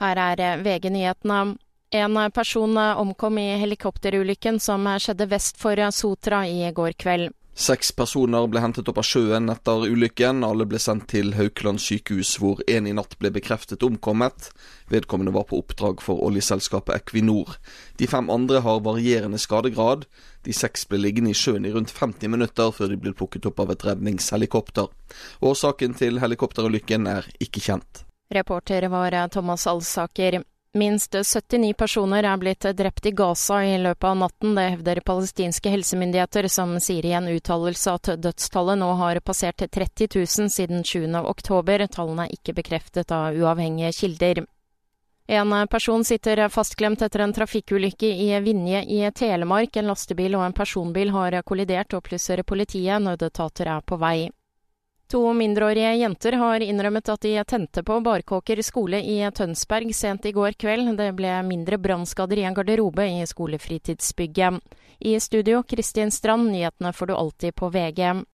Her er VG-nyhetene. En person omkom i helikopterulykken som skjedde vest for Sotra i går kveld. Seks personer ble hentet opp av sjøen etter ulykken. Alle ble sendt til Haukeland sykehus, hvor en i natt ble bekreftet omkommet. Vedkommende var på oppdrag for oljeselskapet Equinor. De fem andre har varierende skadegrad. De seks ble liggende i sjøen i rundt 50 minutter før de ble plukket opp av et redningshelikopter. Årsaken til helikopterulykken er ikke kjent. Reporter var Thomas Alsaker. Minst 79 personer er blitt drept i Gaza i løpet av natten. Det hevder palestinske helsemyndigheter, som sier i en uttalelse at dødstallet nå har passert 30 000 siden 7. oktober. Tallene er ikke bekreftet av uavhengige kilder. En person sitter fastklemt etter en trafikkulykke i Vinje i Telemark. En lastebil og en personbil har kollidert, opplyser politiet. Nødetater er på vei. To mindreårige jenter har innrømmet at de tente på Barkåker skole i Tønsberg sent i går kveld. Det ble mindre brannskader i en garderobe i skolefritidsbygget. I studio, Kristin Strand, nyhetene får du alltid på VG.